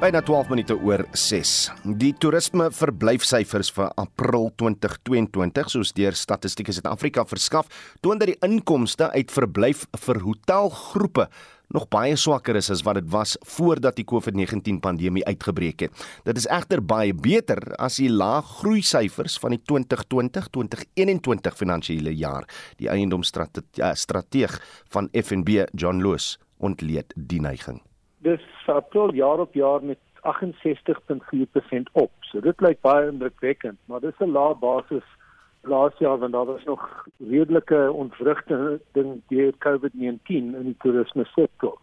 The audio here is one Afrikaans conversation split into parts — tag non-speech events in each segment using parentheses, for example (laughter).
Byna 12 minute oor 6. Die toerisme verblyfsyfers vir April 2022, soos deur Statistiek Suid-Afrika verskaf, toon dat die inkomste uit verblyf vir hotelgroepe nog baie swakker is as wat dit was voordat die COVID-19 pandemie uitgebreek het. Dit is egter baie beter as die lae groei syfers van die 2020-2021 finansiële jaar. Die eiendomsstrateeg van FNB, John Loos, ontleed die neiging dis april jaar op jaar met 68.4% op. So dit lyk baie indrukwekkend, maar dis 'n lae basis laas jaar want daar was nog redelike ontwrigting deur COVID-19 in die toerisme sektor.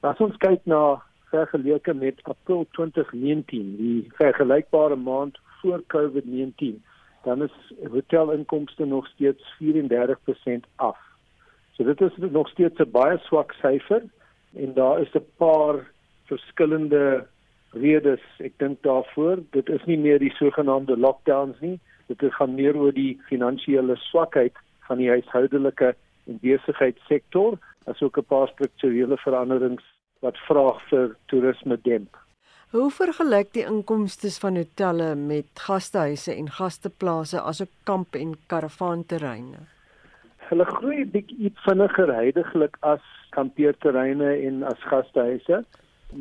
As ons kyk na vergeleke met april 2019, die vergelykbare maand voor COVID-19, dan is hotelinkomste nog steeds 34% af. So dit is nog steeds 'n baie swak syfer en daar is 'n paar verskillende redes ek dink daarvoor. Dit is nie meer die sogenaamde lockdowns nie. Dit gaan meer oor die finansiële swakheid van die huishoudelike en besigheidssektor asook 'n paar strukturele veranderings wat vraag vir toerisme demp. Hoe vergelyk die inkomste van hotelle met gastehuise en gasteplase asook kamp en karavaanterreine? Hulle groei bietjie vinniger heidaglik as kampeerterreine en as gastehuise,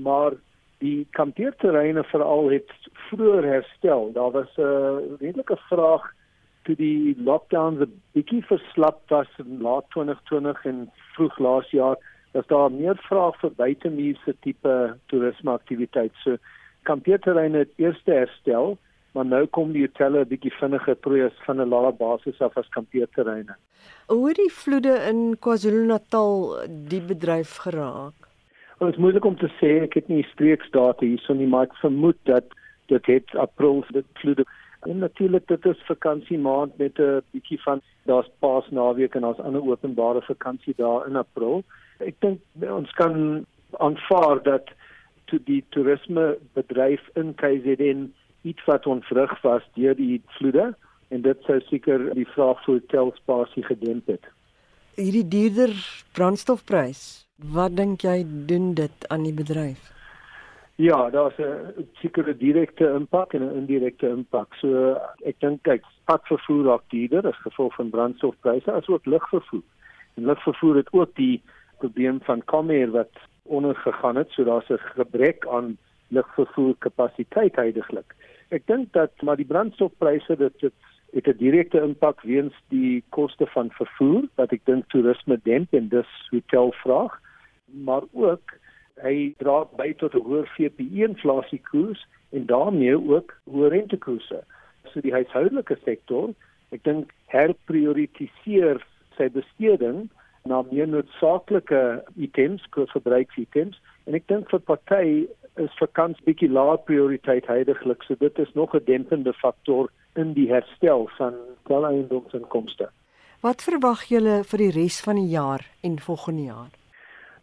maar die kampeerterreine veral het vroeër herstel. Daar was 'n uh, redelike vraag toe die lockdowns 'n bietjie verslap was in laat 2020 en vroeg laas jaar. Dat daar meer vraag vir buitemuurse tipe toerisme aktiwiteit. So kampeerterreine het eers herstel maar nou kom die hotelle 'n bietjie vinniger proeës van 'n lae basis af as kampeerterreine. Hoe het die vloede in KwaZulu-Natal die bedryf geraak? Well, dit is moeilik om te sê, ek het nie streeksdata hierso nie, maar ek vermoed dat dit het April dit vloede. En natuurlik dit is vakansiemaand met 'n bietjie van daar's Paasnaweek en daar's ander openbare vakansie daar in April. Ek dink ons kan aanvaar dat toe die toerisme bedryf in KZN iets wat ontwrig was deur die vloede en dit sou seker die vraag vir hotelspasie gedemp het. Hierdie duurder brandstofprys, wat dink jy doen dit aan die bedryf? Ja, daar's 'n sekere direkte impak en 'n indirekte impak. So ek dink kyk, padvervoer raak duurder as gevolg van brandstofpryse asook lugvervoer. En lugvervoer het ook die probleem van Comair wat ondergegaan het, so daar's 'n gebrek aan lugvervoer kapasiteit heidaglik. Ek dink dat maar die brandstofpryse dit dit het 'n direkte impak weens die koste van vervoer wat ek dink toerisme demp en dus hotelvraag, maar ook hy dra by tot 'n hoër CPI inflasiekoers en daarmee ook hoër rentekoerse. So die huishoudelike sektor, ek dink herprioritiseer sy besteding na meer noodsaaklike items, verbruiksitems en ek dink vir party is vakans bietjie laer prioriteit heidaglik. So dit is nog 'n dempende faktor in die herstel van eiendomsinkomste. Wat verwag julle vir die res van die jaar en volgende jaar?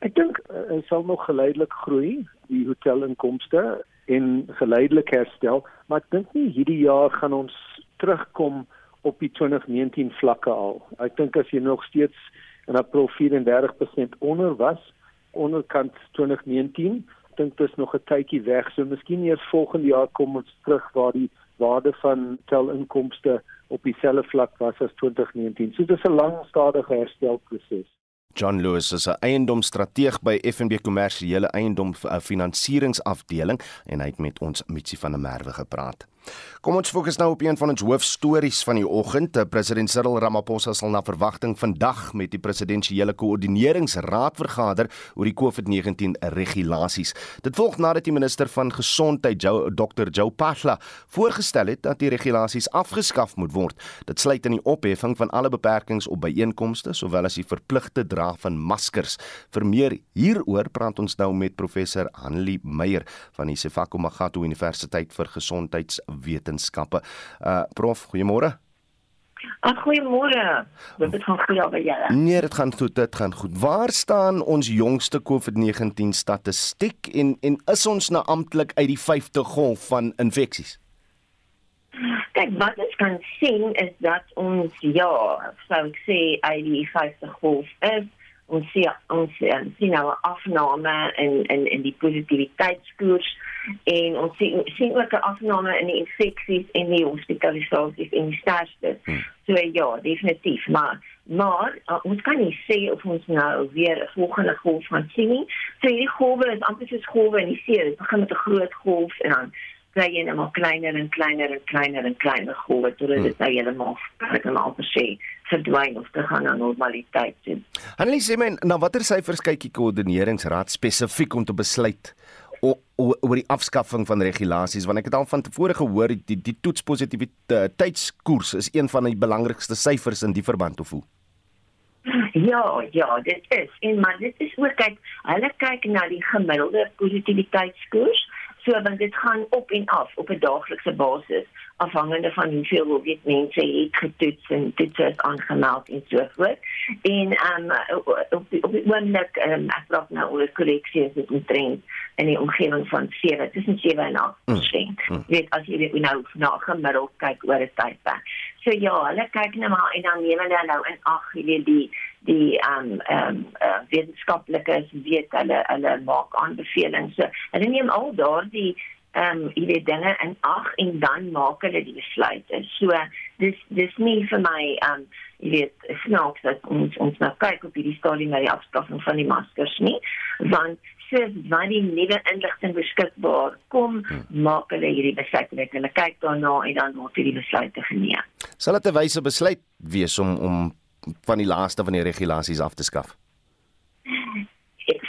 Ek dink dit uh, sal nog geleidelik groei, die hotelinkomste en geleidelik herstel, maar ek dink nie hierdie jaar gaan ons terugkom op die 2019 vlakke al. Ek dink as jy nog steeds in April 34% onder was onderkant 2019 dink dit is nog 'n tydjie weg. So miskien eers volgende jaar kom ons terug waar die waarde van telinkomste op dieselfde vlak was as 2019. So dit is 'n lang stadige herstelproses. John Lewis is 'n eiendomsstrateeg by FNB Kommersiële Eiendom Finansieringsafdeling en hy het met ons Mitsi van der Merwe gepraat. Kom ons fokus nou op een van ons hoofstories van die oggend. President Cyril Ramaphosa sal na verwagting vandag met die presidensiële koördineringsraad vergader oor die COVID-19 regulasies. Dit volg nadat die minister van gesondheid, Joe, Dr. Joe Pahla, voorgestel het dat die regulasies afgeskaf moet word. Dit sluit in die opheffing van alle beperkings op byeenkomste sowel as die verpligte dra van maskers. Vir meer hieroor praat ons nou met professor Hanlie Meyer van die Sefako Magatho Universiteit vir Gesondheids wetenskappe. Uh prof, goeiemôre. Ag goeiemôre. Dit gaan goed by julle. Nee, dit gaan goed, dit gaan goed. Waar staan ons jongste COVID-19 statistiek en en is ons nou amptelik uit die 5de golf van infeksies? Kyk, wat ons kan sien is dat ons ja, sou ek sê uit die 5de golf is. Ons sien ons um, sien nou 'n afname in in in die positiwiteitskoers en ons sien sien ook 'n afname in die infeksies en die hospitalisasies en die sterftes. Hmm. So ja, definitief, maar maar uh, ons kan nie sê of ons nou weer 'n volgende golf gaan sien nie. So hierdie golwe is amper soos golwe in die see. Dit begin met 'n groot golf en dan kry jy net maar kleiner en kleiner en kleiner en kleiner golwe totdat hmm. dit nou heeltemal kan ek nou sê verdwyn of te gaan na normaliteit toe. Annelie sê men na watter syfers kyk die koördineringsraad spesifiek om te besluit oor die afskaffing van regulasies want ek het al van tevore gehoor die die toetspositiwiteitskoers is een van die belangrikste syfers in die verband of hoe Ja, ja, dit is. En maar dit is ook kyk, hulle kyk na die gemiddelde positiwiteitskoers. So want dit gaan op en af op 'n daaglikse basis afhangende van hoeveel hoe weet mense het getoets en dit is aangemeld en so voort. En ehm um, op die, op die oomblik ehm um, ek praat nou oor korreksies dit moet trend in die omgewing van 7 tussen 7 en 8 persent. Mm, mm. Weet as jy weet nou na gemiddeld kyk oor 'n tydperk. So ja, hulle kyk net maar en dan neem hulle nou in ag weet die ehm um, ehm um, uh, wetenskaplikes weet hulle hulle maak aanbevelings. So, hulle neem al daardie ehm um, jy weet dinge in ag en dan maak hulle die besluite. So dis dis nie vir my ehm um, jy weet snaaks dat ons ons nou kyk op hierdie stadium na die afskaffing van die maskers nie, want soos wat die nuwe inligting beskikbaar kom, hmm. maak hulle hierdie besluite. Hulle kyk daarna en dan word hierdie besluite geneem. Sal dit 'n wyse besluit wees om om van die laaste van die regulasies af te skaf?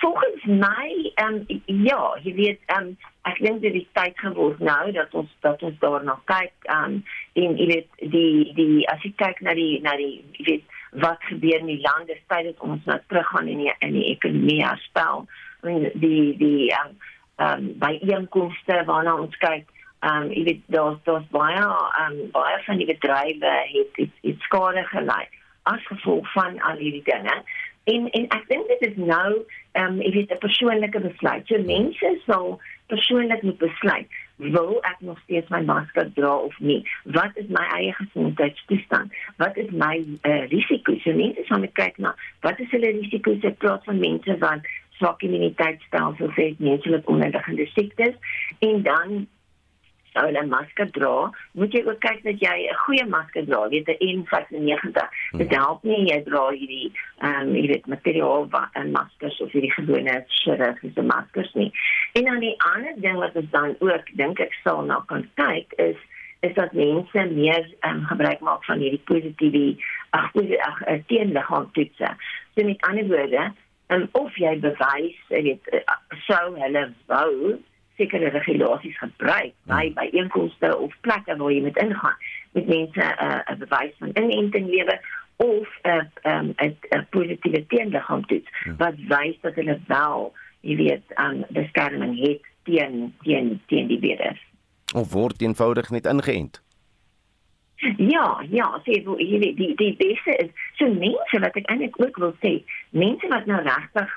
volgens my ehm um, ja, jy weet ehm um, ek dink dit is tyd geword nou dat ons dat ons daarna kyk ehm um, en jy weet die die as jy kyk na die na die jy weet wat gebeur in die land, dis tyd dat ons nou teruggaan in die in die ekonomie herstel. I mean die die ehm um, ehm um, by inkomste waarna ons kyk ehm um, jy weet daar's daar's baie ehm um, baie van die bedrywe het het, het skade gelei as gevolg van al hierdie dinge. En en ek dink dit is nou ehm um, ek weet 'n persoonlike besluit. So mense sal persoonlik moet besluit wil ek nog steeds my masker dra of nie. Wat is my eie gesondheidstoestand? Wat is my uh, risiko? So mense sal moet kyk na wat is hulle risiko's in plaas van mense wat swak immuniteitstelsels het, mense met onderliggende siektes en dan sou 'n masker dra, moet jy ook kyk dat jy 'n goeie masker dra, weet 'n N95. Dit hmm. help nie jy dra hierdie ehm um, jy weet materiaal wat 'n masker of hierdie gewone chirurgiese maskers nie. En dan die ander ding wat ons dan ook dink ek sal na kan kyk is is dat mense meer um, gebruik maak van hierdie positiewe ag ag eh, teenliggaamtoetse. So met ander woorde, um, of jy bewys, jy weet, uh, sou hulle wou sekere regulasies gebruik hmm. by by inkomste of plekke waar jy met ingaan met mense 'n uh, bewys van inenting lewe of 'n uh, 'n um, 'n positiewe teenliggaam toets hmm. wat wys dat hulle wel jy weet aan um, beskerming het teen teen teen die virus of word eenvoudig net ingeënt Ja, ja, sê so, jy die die beste is so mense wat ek eintlik ook wil sê, mense wat nou regtig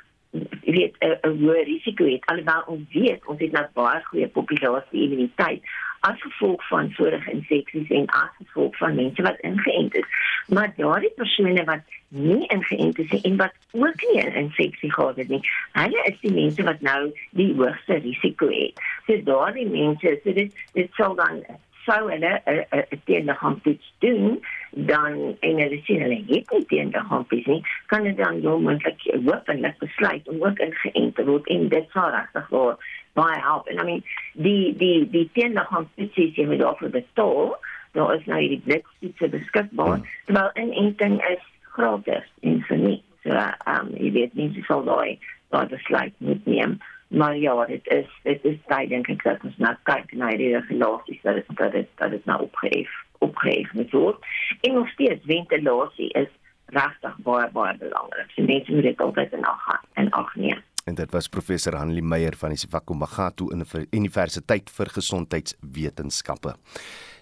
jy weet 'n hoë risiko het. Alhoewel ons weet ons het nou baie goeie populasie immuniteit as gevolg van vorige infeksies en as gevolg van mense wat ingeënt is. Maar daardie persone wat nie ingeënt is en wat ook nie 'n infeksie gehad het nie hulle is die mense wat nou die hoogste risiko het. So daardie mense so dit dit sal dan sou hulle 'n teenliggaamtoets doen dan en hulle sien hulle het nie teenliggaampies nie kan dit dan moontlik hopelik besluit om ook ingeënt te word en dit sal regtig waar baie help. En I mean die die die teenliggaamtoets is jy moet daarvoor betaal daar is nou hierdie blitstoetse beskikbaar hmm. terwyl inenting is gratis en vir nie so um jy weet nie sal daai daai besluit moet neem maar ja, dit is dit is tyd dink ek dat ons nou kyk na die regulasies dat dit dat dit dat dit nou opgehef opgehef moet word. En nog steeds ventilasie is regtig baie baie belangrik. So mense moet dit altyd in ag en ag neem. En dit was professor Hanli Meyer van die Sivako Magatu Universiteit vir Gesondheidswetenskappe.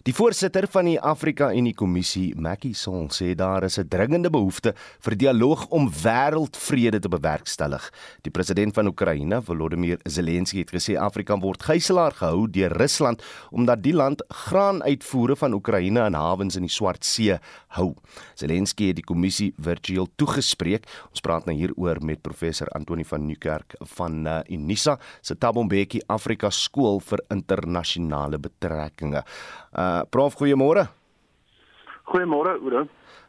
Die voorsitter van die Afrika Unie Kommissie, Macky Sall, sê daar is 'n dringende behoefte vir dialoog om wêreldvrede te bewerkstellig. Die president van Oekraïne, Volodymyr Zelensky, het gesê Afrika word gijslaar gehou deur Rusland omdat die land graanuitvoere van Oekraïne in hawens in die Swart See hou. Zelensky het die kommissie virtueel toegespreek. Ons praat nou hieroor met professor Antoni van Nieuwkerk van uh, Unisa se Thabo Mbeki Afrika Skool vir Internasionale Betrekkinge. Uh Prof, goeiemôre. Goeiemôre, Oudo.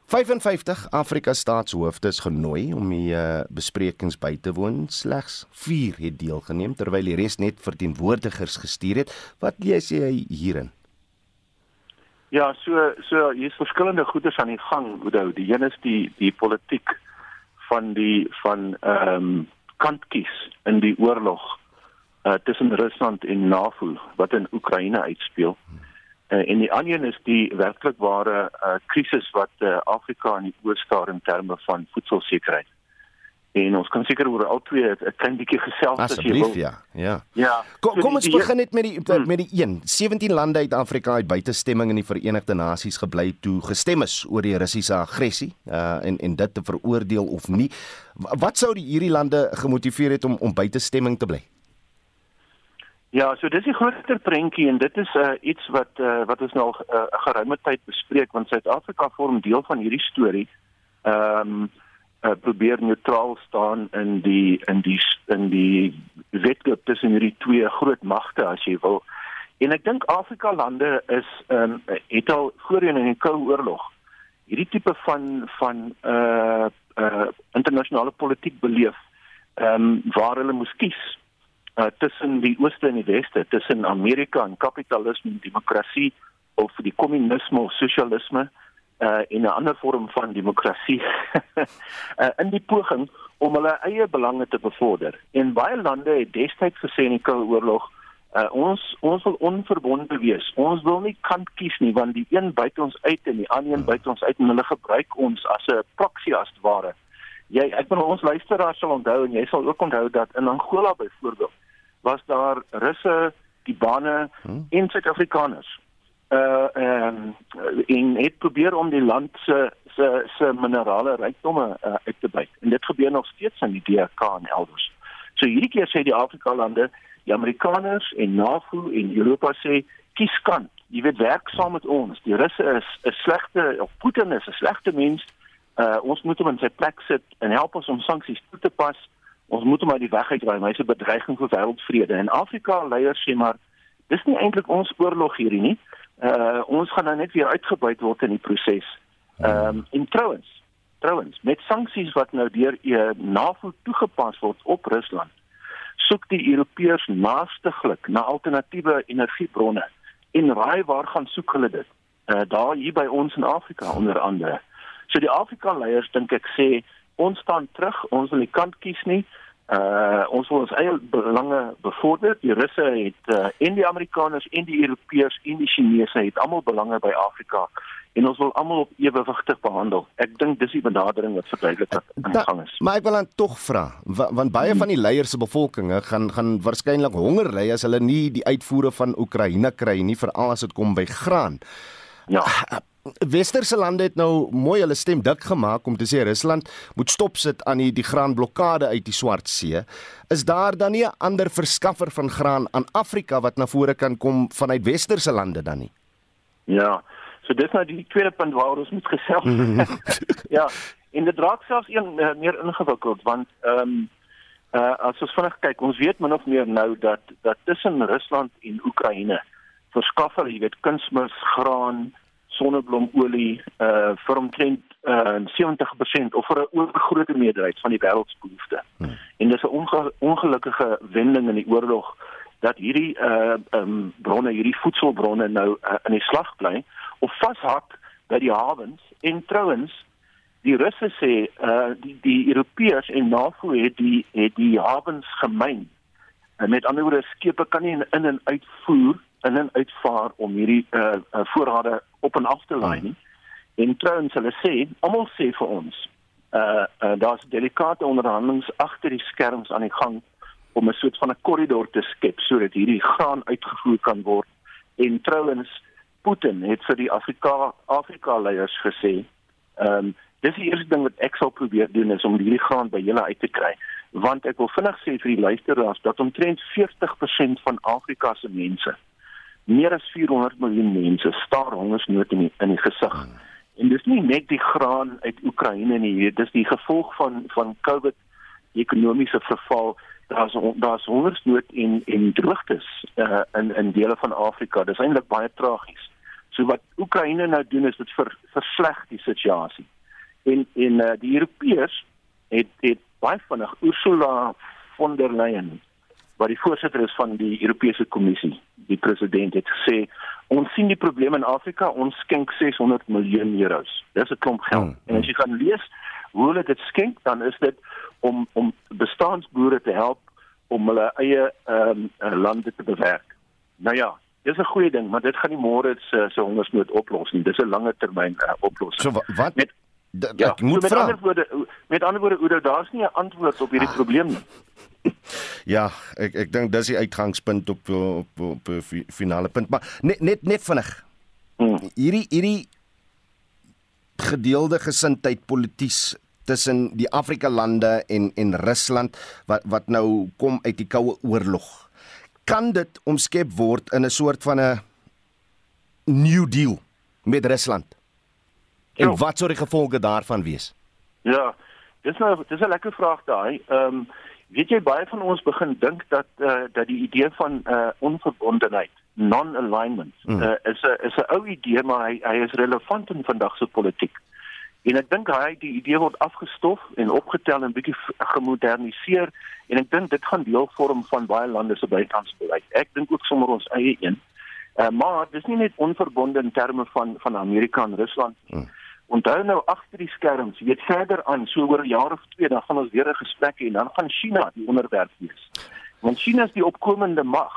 55 Afrika staatshoofde is genooi om die uh, besprekings by te woon. Slegs 4 het deelgeneem terwyl die res net verteenwoordigers gestuur het. Wat lees jy hierin? Ja, so so hier's verskillende goederes aan die gang, Oudo. Die een is die die politiek van die van ehm um, kantkies in die oorlog uh, tussen Rusland en NAVO wat in Oekraïne uitspeel. Hmm. Uh, en die ander is die werklik ware uh, krisis wat uh, Afrika in die oë staar in terme van voedselsekerheid. En ons kan seker oor al twee 'n klein bietjie gesels as jy wil. Ja, ja. Ja. Kom, so kom ons die, begin net met die hmm. met die een. 17 lande uit Afrika het buitestemming in die Verenigde Nasies gebly toe gestem is oor die Russiese aggressie uh en en dit te veroordeel of nie. Wat sou die hierdie lande gemotiveer het om om buitestemming te bly? Ja, so dis die groter prentjie en dit is uh, iets wat uh, wat ons nou al 'n uh, geruime tyd bespreek want Suid-Afrika vorm deel van hierdie storie. Ehm um, uh, probeer neutraal staan in die in die in die wedloop tussen hierdie twee groot magte as jy wil. En ek dink Afrika lande is ehm um, het al voorheen in die Koue Oorlog hierdie tipe van van uh uh internasionale politiek beleef ehm um, waar hulle moes kies uh, tussen die ooste en die weste, tussen Amerika en kapitalisme en demokrasie of die kommunisme of sosialisme uh, en 'n ander vorm van demokrasie (laughs) uh, in die poging om hulle eie belange te bevorder. En baie lande het destyds gesê in die Koue Oorlog Uh, ons ons wil onverbonde wees. Ons wil nie kant kies nie want die een byt ons uit en die ander een byt ons uit en hulle gebruik ons as 'n proxy as ware. Jy ek bedoel ons luisteraars sal onthou en jy sal ook onthou dat in Angola byvoorbeeld was daar Russe, Kubane hmm. en Suid-Afrikaners. Uh ehm in het probeer om die land se se se minerale rykdomme uh, uit te byt. En dit gebeur nog steeds in die DRK en elders. So hierdie keer sê die Afrika lande, die Amerikaners en NAVO en Europa sê kies kant. Jy weet werk saam met ons. Die Russe is 'n slegte of Putin is 'n slegte mens. Uh ons moet hom in sy plek sit en help ons om sanksies toe te pas ons moet hom uit die weg uitruim. Hy's 'n bedreiging vir wêreldvrede. En Afrika leiers sê maar dis nie eintlik ons oorlog hierdie nie. Uh ons gaan nou net weer uitgebuit word in die proses. Ehm um, en trouens, trouens met sanksies wat nou deur uh, NAVO toegepas word op Rusland, soek die Europeërs naastiglik na alternatiewe energiebronne. En raai waar gaan soek hulle dit? Uh daar hier by ons in Afrika onder andere. So die Afrika leiers dink ek sê ons staan terug, ons wil nie kant kies nie. Uh ons wil ons eie belange bevorder. Die Russe het uh en die Amerikaners en die Europeërs en die Chinese het almal belange by Afrika en ons wil almal op ewewigtig behandel. Ek dink dis die benadering wat verduidelik wat aan die gang is. Maar ek wil dan tog vra, want baie hmm. van die leiers se bevolkinge gaan gaan waarskynlik honger ly as hulle nie die uitvoere van Oekraïne kry nie, veral as dit kom by graan. Ja. Uh, Westerse lande het nou mooi hulle stem dik gemaak om te sê Rusland moet stop sit aan die die graanblokkade uit die Swart See. Is daar dan nie 'n ander verskaffer van graan aan Afrika wat na vore kan kom vanuit Westerse lande dan nie? Ja. So dis nou die tweede punt waar ons moet gesels. (laughs) ja. En dit raak selfs een uh, meer ingewikkeld want ehm um, uh, as ons vinnig kyk, ons weet min of meer nou dat dat tussen Rusland en Oekraïne verskaffer, jy weet, kunsmis, graan, sonneblomolie uh vir omtrent uh 70% of vir 'n oorgrote meerderheid van die wêreldsbehoefte. Hmm. En dis 'n onge ongelukkige wending in die oorlog dat hierdie uh um bronne, hierdie voedselbronne nou uh, in die slag bly of vashak by die hawens en trouens die Russe sê uh die die Europeërs en NAVO het die het die hawens gemyn. En met ander woorde skepe kan nie in en uitvoer in en uitvaar om hierdie uh, uh voorrade op en af te lei nie. En trouens hulle sê, almal sê vir ons, uh, uh daar's delikate onderhandelinge agter die skerms aan die gang om 'n soort van 'n korridor te skep sodat hierdie graan uitgevoer kan word. En trouens Putin het vir die Afrika Afrika leiers gesê, ehm um, dis die eerste ding wat ek sal probeer doen is om hierdie graan by julle uit te kry, want ek wil vinnig sê vir die luisteraars dat omtrent 40% van Afrika se mense, meer as 400 miljoen mense, staar hongersnood in die, in die gesig. Hmm. En dis nie net die graan uit Oekraïne nie, dis die gevolg van van COVID ekonomiese verval. Daar's daar's hongersnood en en droogtes uh, in in dele van Afrika. Dis eintlik baie tragies. So wat Oekraïne nou doen is dit ver, versleg die situasie. En en uh, die Europeërs het het baie vinnig Ursula von der Leyen wat die voorsitter is van die Europese Kommissie, die president het gesê ons sien die probleme in Afrika, ons skenk 600 miljoen euros. Dis 'n klomp geld. Hmm. En as jy gaan lees hoe hulle dit skenk, dan is dit om om bestaansboere te help om hulle eie ehm um, lande te bewerk. Nou ja, dis 'n goeie ding, maar dit gaan nie môre se se hongersnood oplos nie. Dis 'n lange termyn uh, oplossing. So wat met Ja, ek moet so met vra. Ander woorde, met ander woorde, Oudo, daar's nie 'n antwoord op hierdie ah. probleem nie. Ja, ek ek dink dis die uitgangspunt op op op, op finale punt, maar net net net vinnig. Hmm. Hierdie hierdie gedeelde gesindheid polities tussen die Afrika lande en en Rusland wat wat nou kom uit die koue oorlog. Kan dit omskep word in 'n soort van 'n new deal met Rusland? En jo. wat sou die gevolge daarvan wees? Ja, dis nou dis 'n lekker vraag daai. Ehm um, weet jy baie van ons begin dink dat uh, dat die idee van uh, onverbondenheid, non-alignment, mm. uh, is 'n is 'n ou idee maar hy hy is relevant in vandag se politiek. En ek dink hy die idee word afgestof en opgetel en bietjie gemoderniseer en ek dink dit gaan deel vorm van baie lande se buitelandse beleid. Ek dink ook sommer ons eie een. Uh, maar dis nie net onverbonde in terme van van Amerika en Rusland nie. Hmm. Onthou nou agter die skerms, weet verder aan, so oor jaar of twee dan gaan ons weer 'n gesprek hê en dan gaan China die onderwerp wees. Want China is die opkomende mag.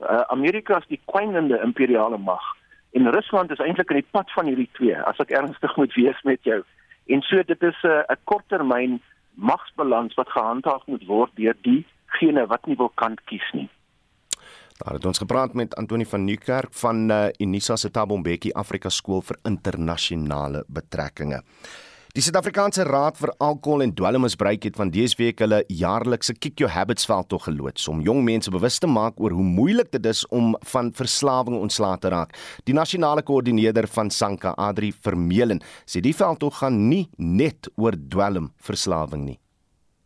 Uh, Amerika is die kwynende imperiale mag. En Rusland is eintlik in die pad van hierdie twee, as ek ernstig moet wees met jou. En so dit is 'n uh, korttermyn magsbalans wat gehandhaaf moet word deur diegene wat nie wil kant kies nie. Daar het ons gepraat met Antoni van Nieuwkerk van uh, Unisa se Tabombeki Afrika Skool vir Internasionale Betrekkinge. Die Suid-Afrikaanse Raad vir Alkohol en Dwelmmisbruik het van dese week hulle jaarlikse Kick Your Habits veld tog geloods om jong mense bewus te maak oor hoe moeilik dit is om van verslawing ontslae te raak. Die nasionale koördineerder van Sanka, Adri Vermeulen, sê die veld tog gaan nie net oor dwelmverslawing nie.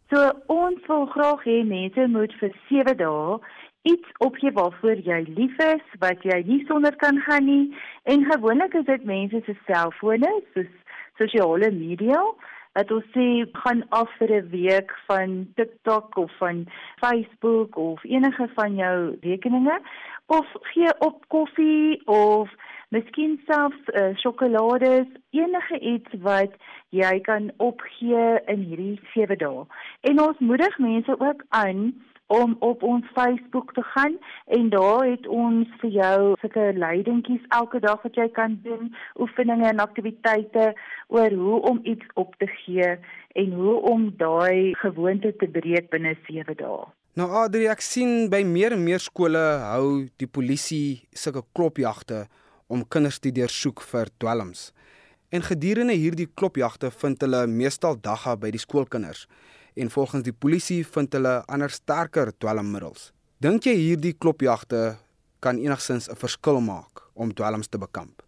So ons wil graag hê mense moet vir 7 dae iets opgee waarvoor jy lief is, wat jy nie sonder kan gaan nie. En gewoonlik is dit mense se selfone, soos sosiale media. Dat ons sê gaan af vir 'n week van TikTok of van Facebook of enige van jou rekeninge of gee op koffie of miskien selfs uh, sjokolades, enige iets wat jy kan opgee in hierdie 7 dae. En ons moedig mense ook aan om op ons Facebook te gaan en daar het ons vir jou sulke leidingkies elke dag wat jy kan doen, oefeninge en aktiwiteite oor hoe om iets op te gee en hoe om daai gewoonte te breek binne 7 dae. Nou Adri, ek sien by meer en meer skole hou die polisie sulke klopjagte om kinders te deursoek vir dwelms. En gedurende hierdie klopjagte vind hulle meestal dagga by die skoolkinders en volgens die polisie vind hulle ander sterker dwelmmiddels. Dink jy hierdie klopjagte kan enigsins 'n verskil maak om dwelms te bekamp?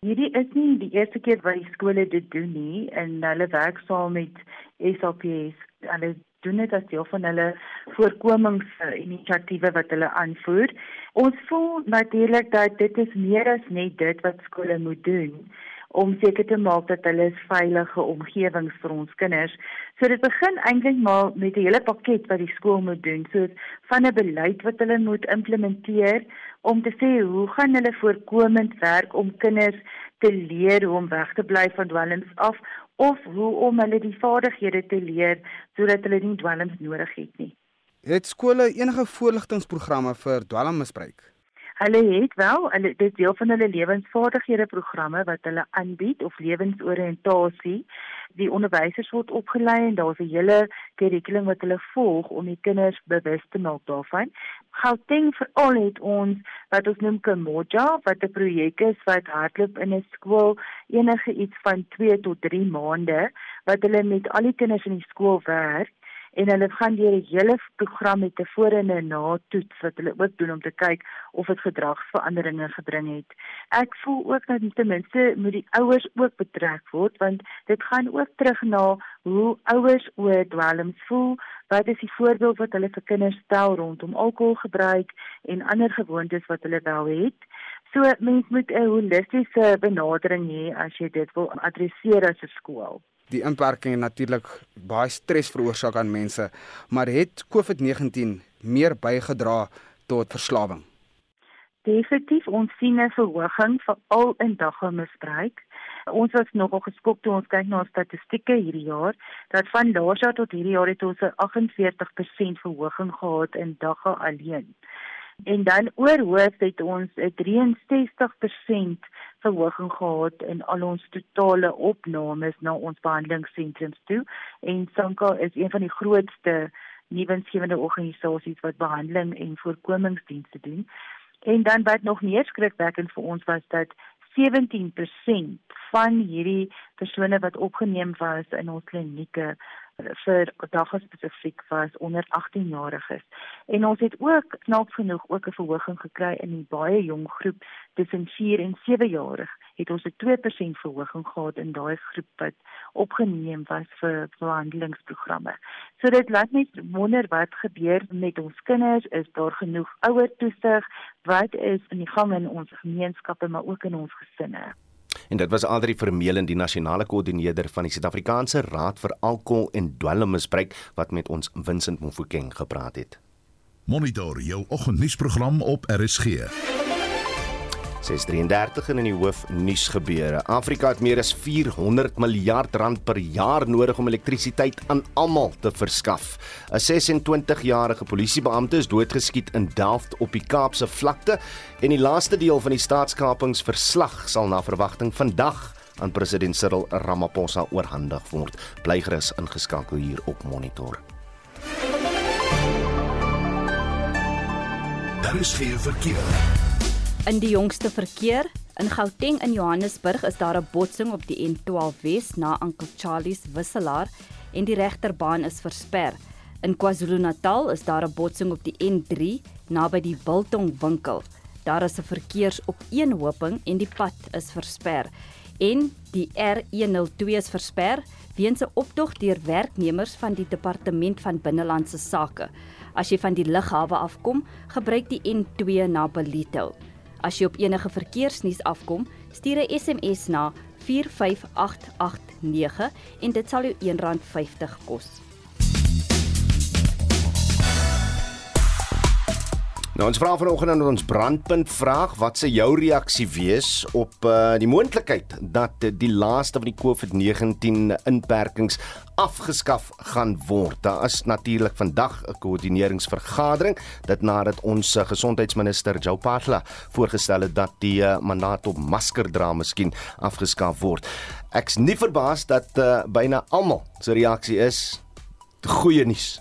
Hierdie is nie die eerste keer wat die skole dit doen nie en hulle werk saam met SAPS. Hulle doen dit as deel van hulle voorkomingsinisiatiewe wat hulle aanvoer. Ons voel natuurlik dat dit is meer as net dit wat skole moet doen om seker te maak dat hulle 'n veilige omgewing vir ons kinders. So dit begin eintlik maar met 'n hele pakket wat die skool moet doen, soos van 'n beleid wat hulle moet implementeer om te sê hoe gaan hulle voorkomend werk om kinders te leer hoe om weg te bly van dwelms af of hoe om hulle die vaardighede te leer sodat hulle nie dwelms nodig het nie. Het skole enige voorligtingprogramme vir dwelmmisbruik? Hulle het wel, hulle dit deel van hulle lewensvaardighede programme wat hulle aanbied of lewensoriëntasie. Die onderwysers word opgelei en daar's 'n hele kurrikulum wat hulle volg om die kinders bewus te maak daarvan. Gauteng veral het ons wat ons noem Kamoja wat 'n projek is wat hardloop in 'n skool enige iets van 2 tot 3 maande wat hulle met al die kinders in die skool werk en hulle gaan deur 'n hele program met 'n voor en 'n na toets wat hulle ook doen om te kyk of dit gedragsveranderinge gebring het. Ek voel ook dat ten minste moet die ouers ook betrek word want dit gaan ook terug na hoe ouers oor dwelms voel. Wat is die voorbeeld wat hulle vir kinders stel rondom alkoholgebruik en ander gewoontes wat hulle wel het? So mens moet 'n holistiese benadering hê as jy dit wil adresseer as 'n skool die inperking natuurlik baie stres veroorsaak aan mense, maar het COVID-19 meer bygedra tot verslawing? Definitief, ons sien 'n verhoging veral in dagmisbruik. Ons was nogal geskok toe ons kyk na statistieke hierdie jaar dat van laas jaar tot hierdie jaar het ons 'n 48% verhoging gehad in dagga alleen. En dan oor hoof het ons 'n 63% verhoging gehad in al ons totale opnames na ons behandelingssentrums toe. En Sanka is een van die grootste nuwensgewende organisasies wat behandeling en voorkomingsdienste doen. En dan wat nog meer skrikwekkend vir ons was dat 17% van hierdie persone wat opgeneem was in ons klinieke vir dagga spesifiek was onder 18 jariges. En ons het ook knaap genoeg ook 'n verhoging gekry in die baie jong groep tussen 4 en 7 jarig. Het ons 'n 2% verhoging gehad in daai groep wat opgeneem was vir behandelingsprogramme. So dit laat net wonder wat gebeur met ons kinders, is daar genoeg ouer toesig, wat is in die gang in ons gemeenskappe maar ook in ons gesinne. En dit was Adri Vermeulen, die nasionale koördineerder van die Suid-Afrikaanse Raad vir Alkohol en Dwelmmisbruik wat met ons Vincent Mofokeng gepraat het. Monitor jou oggendnuusprogram op RSG. 633 in die hoof nuus gebeure. Afrika het meer as 400 miljard rand per jaar nodig om elektrisiteit aan almal te verskaf. 'n 26-jarige polisiebeampte is doodgeskiet in Delft op die Kaapse vlakte en die laaste deel van die staatskapingsverslag sal na verwagting vandag aan president Cyril Ramaphosa oorhandig word. Bly gerus ingeskakel hier op Monitor. Daar is geen verkeer. In die jongste verkeer in Gauteng in Johannesburg is daar 'n botsing op die N12 Wes na Uncle Charlie's wisselaar en die regterbaan is versper. In KwaZulu-Natal is daar 'n botsing op die N3 naby die Biltong winkel. Daar is 'n verkeersopeenhoping en die pad is versper. En die R102 is versper weens 'n optog deur werknemers van die Departement van Binnelandse Sake. As jy van die lughawe afkom, gebruik die N2 na Ballito. As jy op enige verkeersnuus afkom, stuur 'n SMS na 45889 en dit sal jou R1.50 kos. Nou ons vra vanoggend aan ons brandpunt vraag wat se jou reaksie wees op uh, die moontlikheid dat die laaste van die COVID-19 inperkings afgeskaf gaan word. Daar is natuurlik vandag 'n koördineringsvergadering dit nadat ons uh, gesondheidsminister Joe Patla voorgestel het dat die uh, mandaat op masker dra miskien afgeskaf word. Ek's nie verbaas dat uh, byna almal se reaksie is goeie nuus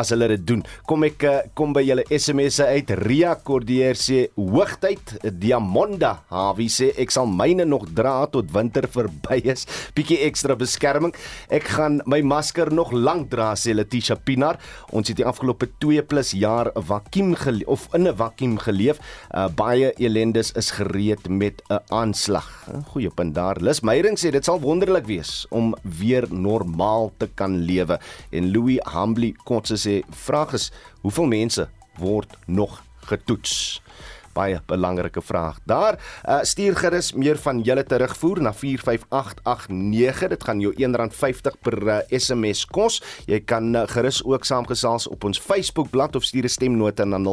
as hulle dit doen. Kom ek eh, kom by julle SMS'e uit. Ria Cordier sê hoogtyd Diamonda. Hawie sê ek sal myne nog dra tot winter verby is. Bietjie ekstra beskerming. Ek gaan my masker nog lank dra sê Letitia Pinar. Ons het die afgelope 2 plus jaar vakuum of in 'n vakuum geleef. Uh, baie elendes is gereed met 'n aanslag. Goeie punt daar. Lis Meyering sê dit sal wonderlik wees om weer normaal te kan lewe. En Louis Humbly Kotse sê vraag is hoeveel mense word nog getoets? Baie belangrike vraag. Daar uh, stuur gerus meer van julle terugvoer na 45889. Dit gaan jou R1.50 per uh, SMS kos. Jy kan uh, gerus ook saamgesels op ons Facebook bladsy of stuur 'n stemnota na 0765366961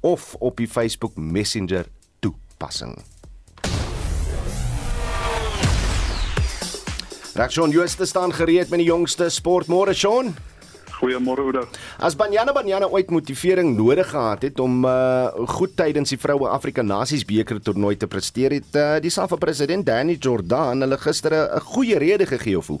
of op die Facebook Messenger toepassing. Reg Shaun Jooste staan gereed met die jongste sport môre Shaun. Goeiemôre Oudo. As Banyana Banyana ooit motivering nodig gehad het om uh goed tydens die Vroue Afrika Nasies beker toernooi te presteer, het uh, die SAFA president Danny Jordan hulle gister 'n goeie rede gegee of hoe?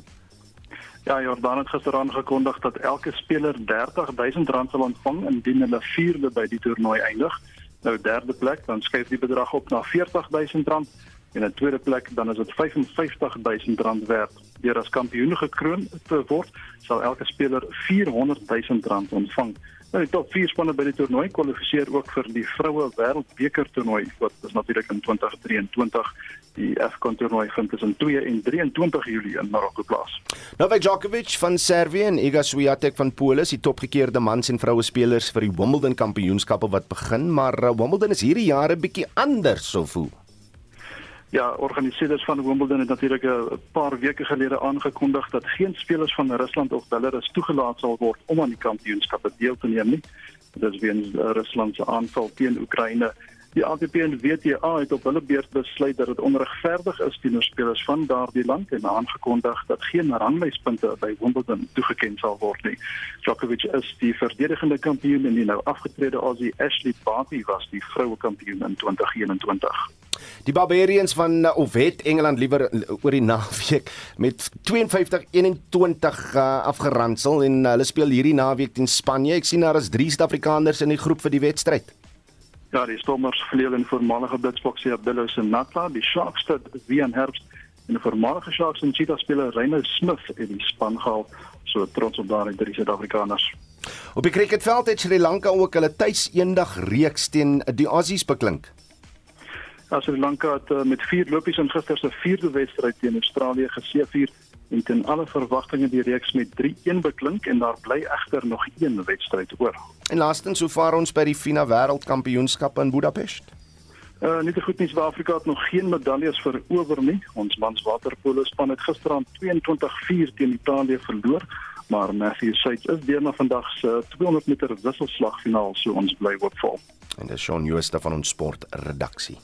Ja, Jordan het gister aangekondig dat elke speler R30000 sal ontvang indien hulle vierde by die toernooi eindig. Nou derde plek, dan skuif die bedrag op na R40000 en in tweede plek dan is dit R55000 werd. Deur as kampioen gekroon te word, sal elke speler R400000 ontvang. Nou die top 4 spanne by die toernooi kwalifiseer ook vir die vroue wêreldbeker toernooi wat is natuurlik in 2023 die AFCON toernooi vind tussen 2 en 23 Julie in Marokko plaas. Novak Djokovic van Servië en Iga Swiatek van Polen is die topgekeerde mans en vroue spelers vir die Wimbledon kampioenskappe wat begin, maar uh, Wimbledon is hierdie jaar 'n bietjie anders so voel. Ja, organiseerders van Wimbledon het natuurlik 'n paar weke gelede aangekondig dat geen spelers van Rusland of Belarus toegelaat sal word om aan die kampioenskappe deel te neem nie. Dit is weens Rusland se aanval teen Oekraïne. Die ATP en WTA het op hulle beurt besluit dat dit onregverdig is teenoor spelers van daardie land en aangekondig dat geen ranglyspunte by Wimbledon toegeken sal word nie. Djokovic is die verdedigende kampioen en die nou afgetrede Aussie Ashley Barty was die vroue kampioen in 2021. Die Barbarians van uh, of het Engeland liewer oor die (laughs) naweek met 52-21 uh, afgeransel en uh, hulle speel hierdie naweek teen Spanje. Ek sien daar is 3 Suid-Afrikaners in die groep vir die wedstryd. Ja, die Stormers verleel in voormalige Blitsboksie Abdullah Senatla, die Sharks het Wian Herbst en die voormalige Sharks en Cheetah speler Reyno Smith in die span gehaal. So trots op daardie drie Suid-Afrikaners. Op die cricketveld het Sri Lanka ook hulle tuis eendag reeks teen die Aussies beklink. Ja, Sri Lanka het uh, met 4 lopies in gister se vierde wedstryd teen Australië geseëvier en ten alle verwagtinge die reeks met 3-1 beklink en daar bly egter nog een wedstryd oor. En laastens, hoe vaar ons by die FINA Wêreldkampioenskap in Budapest? Uh nie te goed nie, Suid-Afrika het nog geen medaljes verower nie. Ons mans waterpolo span het gisterand 22-4 teen Italië verloor, maar Matthew Seitz is deur na vandag se 200 meter wisselslagfinaal, so ons bly hoopvol. En dis Shaun Jooste van ons sportredaksie.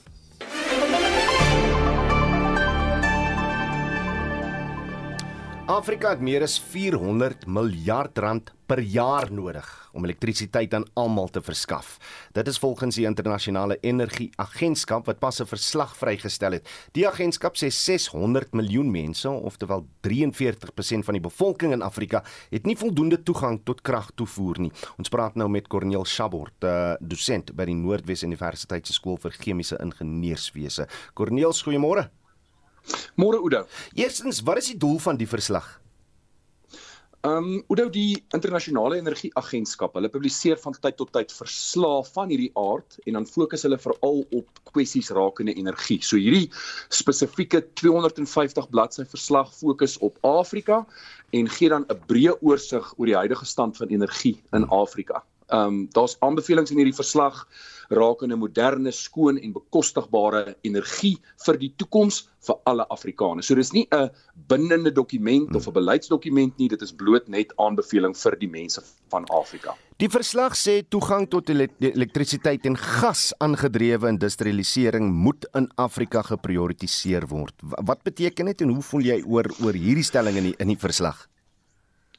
Afrika het meer as 400 miljard rand per jaar nodig om elektrisiteit aan almal te verskaf. Dit is volgens die internasionale energieagentskap wat pas 'n verslag vrygestel het. Die agentskap sê 600 miljoen mense, oftewel 43% van die bevolking in Afrika, het nie voldoende toegang tot kragtoevoer nie. Ons praat nou met Corneel Shabort, 'n uh, dosent by die Noordwes Universiteit se skool vir chemiese ingenieurswese. Corneel, goeiemôre. Môre Oudo. Eerstens, wat is die doel van die verslag? Ehm um, Oudo die internasionale energieagentskap, hulle publiseer van tyd tot tyd verslae van hierdie aard en dan fokus hulle veral op kwessies rakende energie. So hierdie spesifieke 250 bladsy verslag fokus op Afrika en gee dan 'n breë oorsig oor die huidige stand van energie in Afrika. Ehm um, daar's aanbevelings in hierdie verslag rakende moderne, skoon en bekostigbare energie vir die toekoms vir alle Afrikaners. So dis nie 'n bindende dokument of 'n beleidsdokument nie, dit is bloot net aanbeveling vir die mense van Afrika. Die verslag sê toegang tot elektrisiteit en gas aangedrewe industrialisering moet in Afrika geprioritiseer word. Wat beteken dit en hoe voel jy oor oor hierdie stelling in die, in die verslag?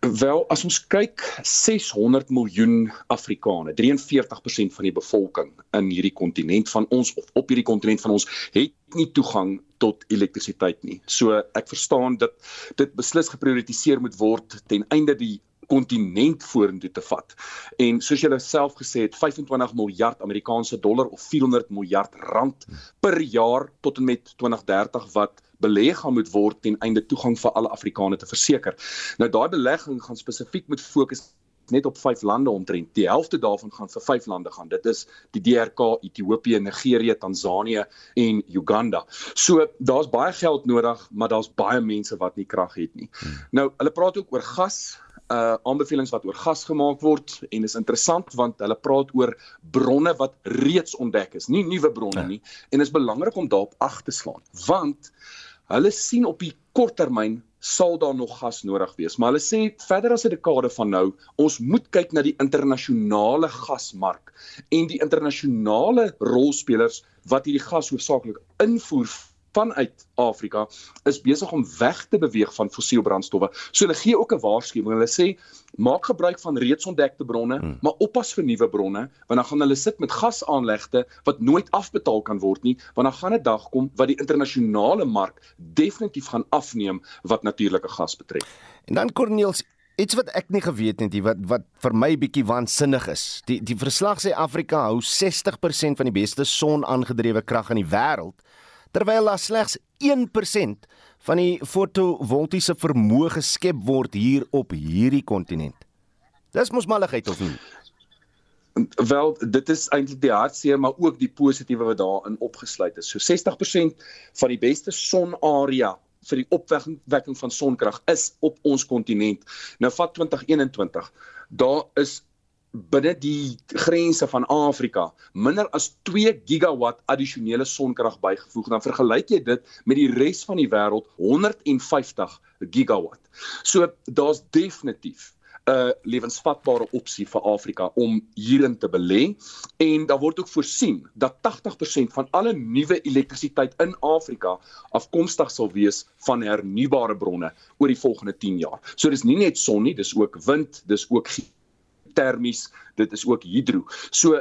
Wel, as ons kyk 600 miljoen Afrikane, 43% van die bevolking in hierdie kontinent van ons of op hierdie kontinent van ons het nie toegang tot elektrisiteit nie. So ek verstaan dat dit beslis geprioritiseer moet word ten einde die kontinent vorentoe te vat. En soos julle self gesê het, 25 miljard Amerikaanse dollar of 400 miljard rand per jaar tot en met 2030 wat belê gaan moet word ten einde toegang vir alle Afrikaners te verseker. Nou daai belegging gaan spesifiek moet fokus net op vyf lande omtrent. Die helfte daarvan gaan vir vyf lande gaan. Dit is die DRK, Ethiopië, Nigerië, Tansanië en Uganda. So daar's baie geld nodig, maar daar's baie mense wat nie krag het nie. Hmm. Nou, hulle praat ook oor gas uh aanbevelings wat oor gas gemaak word en is interessant want hulle praat oor bronne wat reeds ontdek is, nie nuwe bronne ja. nie en is belangrik om daarop ag te slaan want Hulle sien op die kort termyn sal daar nog gas nodig wees, maar hulle sê verder as 'n dekade van nou, ons moet kyk na die internasionale gasmark en die internasionale rolspelers wat hierdie gas hoofsaaklik invoer vanuit Afrika is besig om weg te beweeg van fossiel brandstowwe. So hulle gee ook 'n waarskuwing. Hulle sê maak gebruik van reeds ontdekte bronne, hmm. maar oppas vir nuwe bronne, want dan gaan hulle sit met gasaanlegte wat nooit afbetaal kan word nie, want dan gaan 'n dag kom wat die internasionale mark definitief gaan afneem wat natuurlike gas betref. En dan Corneels Iets wat ek nie geweet het nie wat wat vir my bietjie waansinnig is. Die die verslag sê Afrika hou 60% van die beste son-aangedrewe krag in die wêreld terwyl daar slegs 1% van die fotovoltiese vermoë geskep word hier op hierdie kontinent. Dis mos malligheid of nie? Wel, dit is eintlik die hartseer maar ook die positiewe wat daarin opgesluit is. So 60% van die beste sonarea vir die opwekking van sonkrag is op ons kontinent. Nou vat 2021. Daar is binne die grense van Afrika minder as 2 gigawatt addisionele sonkrag bygevoeg. Dan vergelyk jy dit met die res van die wêreld 150 gigawatt. So daar's definitief 'n lewensvatbare opsie vir Afrika om hierin te belê en daar word ook voorsien dat 80% van alle nuwe elektrisiteit in Afrika afkomstig sal wees van hernubare bronne oor die volgende 10 jaar. So dis nie net son nie, dis ook wind, dis ook termies, dit is ook hidro. So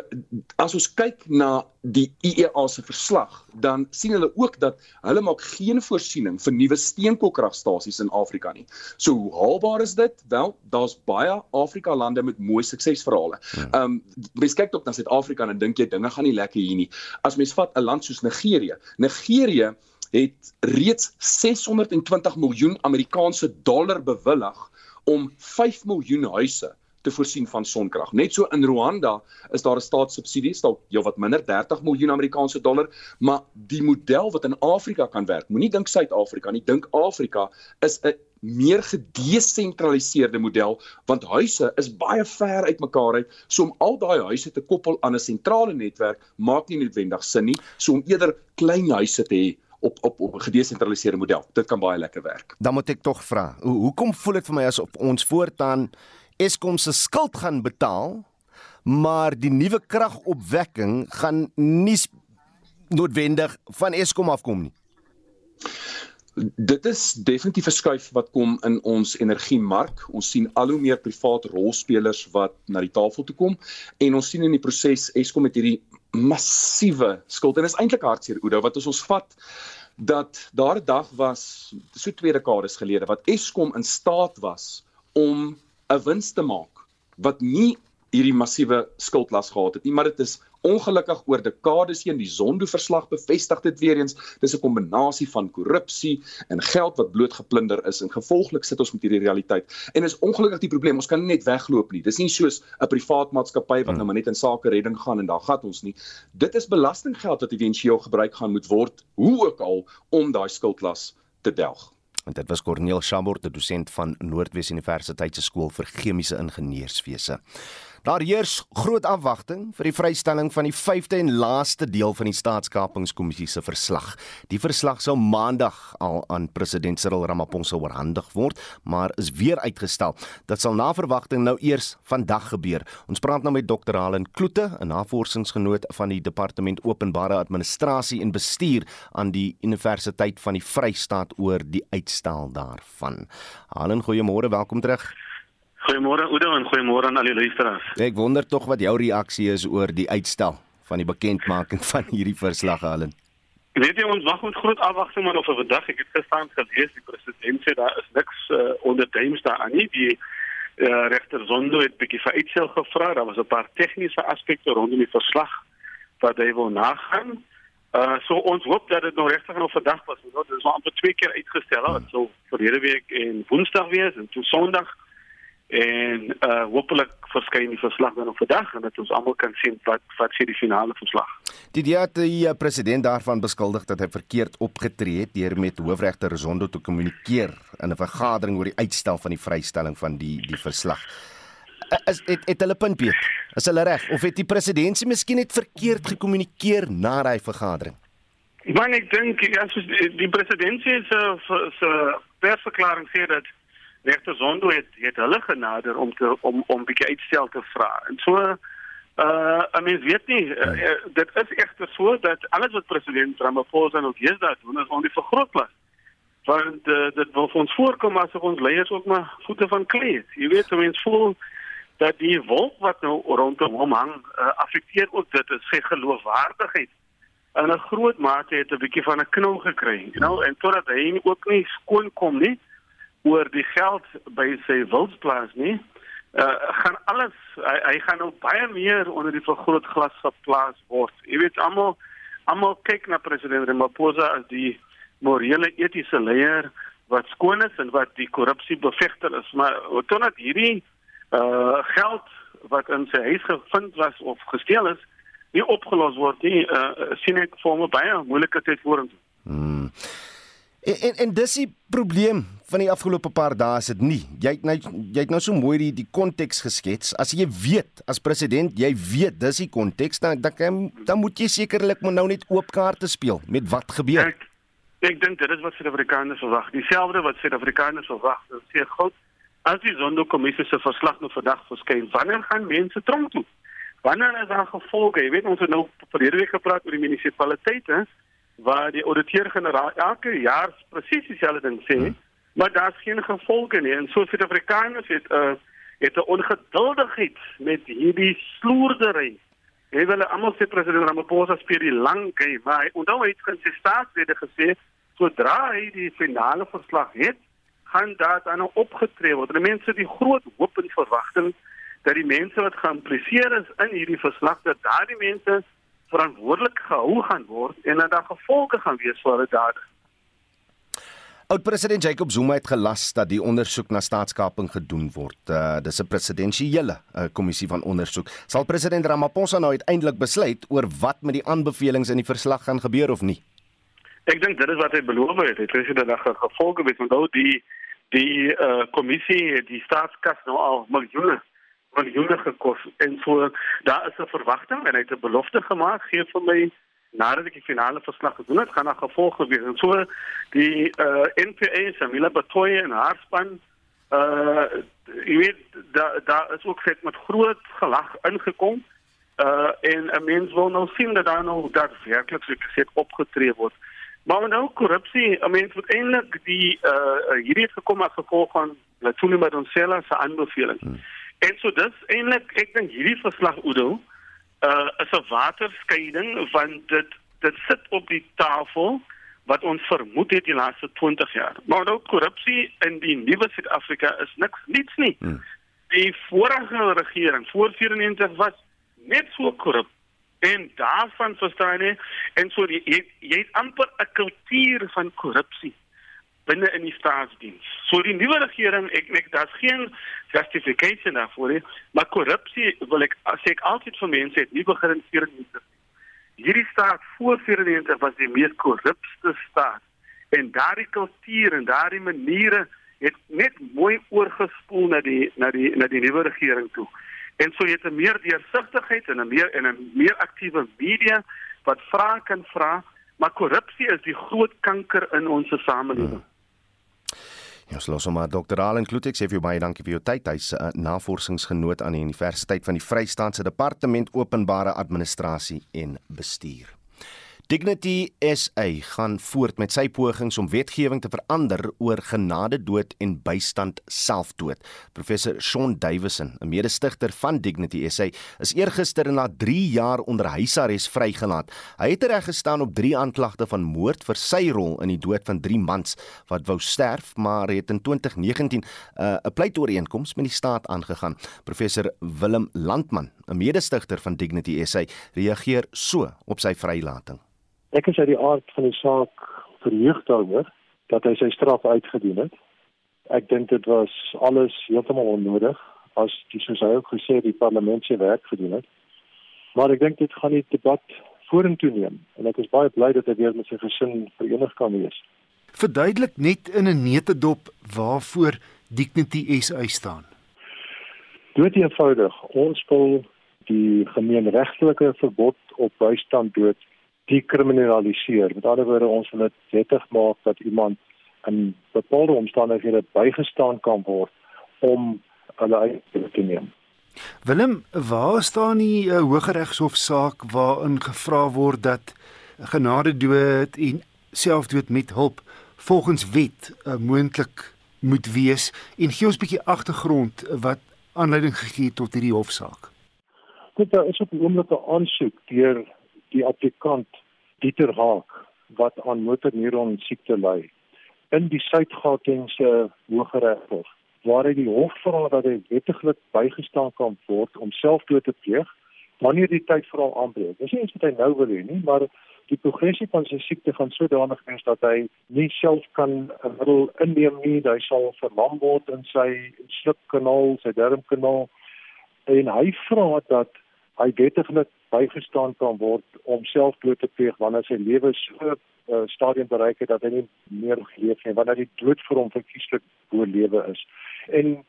as ons kyk na die IEA se verslag, dan sien hulle ook dat hulle maak geen voorsiening vir nuwe steenkoolkragstasies in Afrika nie. So hoe haalbaar is dit? Wel, daar's baie Afrika lande met mooi suksesverhale. Ja. Ehm um, mens kyk ook na Suid-Afrika en dink jy dinge gaan nie lekker hier nie. As mens vat 'n land soos Nigerië. Nigerië het reeds 620 miljoen Amerikaanse dollar bewillig om 5 miljoen huise te voorsien van sonkrag. Net so in Rwanda is daar 'n staatssubsidie, dalk heelwat minder, 30 miljoen Amerikaanse dollar, maar die model wat in Afrika kan werk. Moenie dink Suid-Afrika nie, dink Afrika is 'n meer gedesentraliseerde model want huise is baie ver uitmekaar uit. So om al daai huise te koppel aan 'n sentrale netwerk maak nie noodwendig sin nie. So om eerder klein huise te hê op op op 'n gedesentraliseerde model. Dit kan baie lekker werk. Dan moet ek tog vra, hoe hoekom voel dit vir my asof ons voortaan Eskom se skuld gaan betaal, maar die nuwe kragopwekking gaan nie noodwendig van Eskom afkom nie. Dit is definitief 'n skuif wat kom in ons energiemark. Ons sien al hoe meer private rolspelers wat na die tafel toe kom en ons sien in die proses Eskom met hierdie massiewe skuld en dit is eintlik hartseer Oudo wat ons vat dat daar 'n dag was so twee dekades gelede wat Eskom in staat was om 'n wins te maak wat nie hierdie massiewe skuldlas gehad het nie, maar dit is ongelukkig oor dekades heen die Zondo-verslag bevestig dit weer eens. Dis 'n kombinasie van korrupsie en geld wat bloot geplunder is en gevolglik sit ons met hierdie realiteit. En is ongelukkig die probleem, ons kan nie net wegloop nie. Dis nie soos 'n privaat maatskappy wat hmm. nou maar net in sake redding gaan en daar gat ons nie. Dit is belastinggeld wat éventueel gebruik gaan moet word, hoe ook al om daai skuldlas te delg. En dit was Corneel Chambord, die dosent van Noordwes Universiteit se skool vir chemiese ingenieurswese. Daar heers groot afwagting vir die vrystelling van die 5de en laaste deel van die staatskapingskommissie se verslag. Die verslag sou maandag al aan president Cyril Ramaphosa oorhandig word, maar is weer uitgestel. Dit sal na verwagting nou eers vandag gebeur. Ons praat nou met Dr. Helen Kloete, 'n navorsingsgenoot van die Departement Openbare Administrasie en Bestuur aan die Universiteit van die Vrystaat oor die uitstel daarvan. Helen, goeiemôre, welkom terug. Goeiemôre Oudo en goeiemôre aan al die luisteraars. Ek wonder tog wat jou reaksie is oor die uitstel van die bekendmaking (laughs) van hierdie verslag Allen. Ek weet jy ons wag met groot afwagting maar of 'n vandag ek het gestaan gelees die president sê daar is niks uh, onder duims daar aan nie die uh, regter Zondo het bietjie vir uitstel gevra daar was 'n paar tegniese aspekte rondom die verslag wat hy wil nagaan. Uh so ons hoop dat dit nou regtig nog vandag was. Dit is maar amper twee keer uitgestel. Dit sou verlede week en Woensdag wees en toe Sondag en uh hopelik verskyn die verslag dan op vandag en dat ons almal kan sien wat wat sê die finale verslag. Die die, die uh, president daarvan beskuldig dat hy verkeerd opgetree het deur met hoofregter Zondo te kommunikeer in 'n vergadering oor die uitstel van die vrystelling van die die verslag. Uh, is het het hulle punt weet? Is hulle reg of het die president miskien net verkeerd gekommunikeer na daai vergadering? Maar ek dink as die, die president se se persverklaring sê dat regter Zondo het het hulle genader om te om om bietjie uitstel te vra. En so Uh, I mean, weet nie, uh, uh, dit is egter so dat alles wat president Ramaphosa nou deesdae doen is om die vergrootglas. Want uh, dit wil vir ons voorkom asof ons leiers ook maar voete van klei het. Jy weet, mense voel dat die wolk wat nou rondom hom hang, uh, affekteer ook dit is sy geloofwaardigheid. En 'n groot mate het 'n bietjie van 'n knou gekry, you know, en totdat hy ook nie skoon kom nie oor die geld by sy wildsplaas nie uh, gaan alles hy, hy gaan nou baie meer onder die vergrootglas geplaas word. Jy weet almal almal kyk na president Ramaphosa as die morele etiese leier wat skoon is en wat die korrupsie bevegter is, maar totdat hierdie uh geld wat in sy huis gevind was of gesteel is, nie opgelos word nie, uh, sien ek vir 'n baie moeilike tyd vorentoe. Hmm. En en, en dis die probleem van die afgelope paar dae is dit nie. Jy het nou jy het nou so mooi die die konteks geskets. As jy weet as president, jy weet dis die konteks dan dan dan moet jy sekerlik moet nou net oop kaarte speel met wat gebeur. Ek, ek dink dit is wat Suid-Afrikaners verwag. Dieselfde wat Suid-Afrikaners verwag. Dit sê God, as die Zondo-kommissie se verslag nou vandag verskyn, wanneer gaan mense tronk toe? Wanneer is daar gevolge? Jy weet ons het nou verlede week gepraat oor die munisipaliteite waar die ouditeur-generaal elke jaar presies dieselfde ding sê. Hmm maar daar's geen gevolge nie en so Suid-Afrikaners het 'n uh, het 'n ongeduldigheid met hierdie sloerdery. Hy wil almal sê president Ramaphosa speel die lang game, maar hy onthou hy het konsistent gesê sodra hy die finale verslag het, gaan daar dan opgetree word. Die mense die groot hoop en verwagting dat die mense wat geïmpliseer is in hierdie verslag dat daardie mense verantwoordelik gehou gaan word en dat daar gevolge gaan wees vir hulle dade. Oud-president Jacob Zuma het gelas dat die ondersoek na staatskaping gedoen word. Uh, dis 'n presidensiële uh, kommissie van ondersoek. Sal president Ramaphosa nou uiteindelik besluit oor wat met die aanbevelings in die verslag gaan gebeur of nie? Ek dink dit is wat hy beloof het. Hy het dit dan gevolge met onthou die die uh, kommissie die staatskas nou al miljoene miljoene gekos en so daar is 'n verwagting en hy het 'n belofte gemaak gee vir my nadat ek die finale verslag gedoen het, gaan daar gevolge wees. En so die uh eh, NPA Samila Batoye en haar span uh jy weet daar daar is ook vet met groot gelag ingekom. Uh en 'n mens wil nou sien dat daar nou dat werklik gesê opgetree word. Maar nou korrupsie, 'n mens moet eintlik die uh hierdie het gekom as gevolg van Latuli Madonsela se aanbeveling. Hmm. En so dis eintlik ek dink hierdie verslag Udo uh, is 'n waterskeiding want dit dit sit op die tafel wat ons vermoed het die laaste 20 jaar. Maar ook korrupsie in die nuwe Suid-Afrika is niks niets nie. Hmm. Die vorige regering voor 94 was net so korrup en daarvan verstaan jy en so die, jy jy het amper 'n kultuur van korrupsie binne in die staatsdiens. So die nuwe regering, ek ek daar's geen justification daarvoor nie, maar korrupsie wil ek sê ek altyd vir mense het nie begin in 94 nie. Hierdie staat voor 94 was die mees korrupste staat en daardie kultuur en daardie maniere het net mooi oorgespoel na die na die na die nuwe regering toe. En so het 'n meer deursigtigheid en 'n meer en 'n meer aktiewe media wat vra kan vra, maar korrupsie is die groot kanker in ons samelewing. Hmm. Ja, sloos maar Dr. Allen Klutek sê vir jou baie dankie vir jou tyd. Hy's 'n uh, navorsingsgenoot aan die Universiteit van die Vrystaatse Departement Openbare Administrasie en Bestuur. Dignity SA gaan voort met sy pogings om wetgewing te verander oor genade dood en bystand selfdood. Professor Sean Davison, 'n mede-stigter van Dignity SA, is eergister na 3 jaar onder huisarrest vrygelaat. Hy het reggestaan op 3 aanklagte van moord vir sy rol in die dood van 3 mans wat wou sterf, maar het in 2019 uh, 'n uh, pleitooreenkoms met die staat aangegaan. Professor Willem Landman, 'n mede-stigter van Dignity SA, reageer so op sy vrylating. Ek is uit die aard van die saak verheug daaroor dat hy sy straf uitgedien het. Ek dink dit was alles heeltemal onnodig as die soos hy ook gesê die parlement se werk gedoen het. Maar ek dink dit gaan die debat vorentoe neem en ek is baie bly dat hy weer met sy gesin verenig kan wees. Verduidelik net in 'n netedop waarvoor Dignity SA staan. Dit is eenvoudig. Ons wil die gemeenregtelike verbod op bystand dood dekriminaliseer. Met ander woorde, ons wil dit wettig maak dat iemand in bepaalde omstandighede bygestaan kan word om hulle eie te neem. Willem, waar staan die uh, Hooggeregshof saak waarin gevra word dat genade dood en selfdood met hulp volgens wet uh, moontlik moet wees en gee ons 'n bietjie agtergrond wat aanleiding gegee tot hierdie hofsaak. Dit is op 'n oomblik 'n aansoek deur die applikant Dieter Haak wat aan motorneuron siekte ly in die Suid-Gautengse Hooggeregshof waar hy die hof vra dat hy wettiglik bygestaan kan word om selfdood te pleeg wanneer die tyd vir hom aanbreek. Dis nie iets wat hy nou wil hê nie, maar die progressie van sy siekte gaan sodanig wees dat hy nie self kan 'n middel inneem nie, hy sal verlam word in sy slipkanaal, sy darmkanaal en hy vra dat hy wettiglik bygestaan kan word om self dood te pleeg wanneer sy lewe so 'n uh, stadium bereik het dat hy nie meer geleef nie, wanneer die dood vir hom verkieslik bo lewe is. En